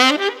Mm-hmm.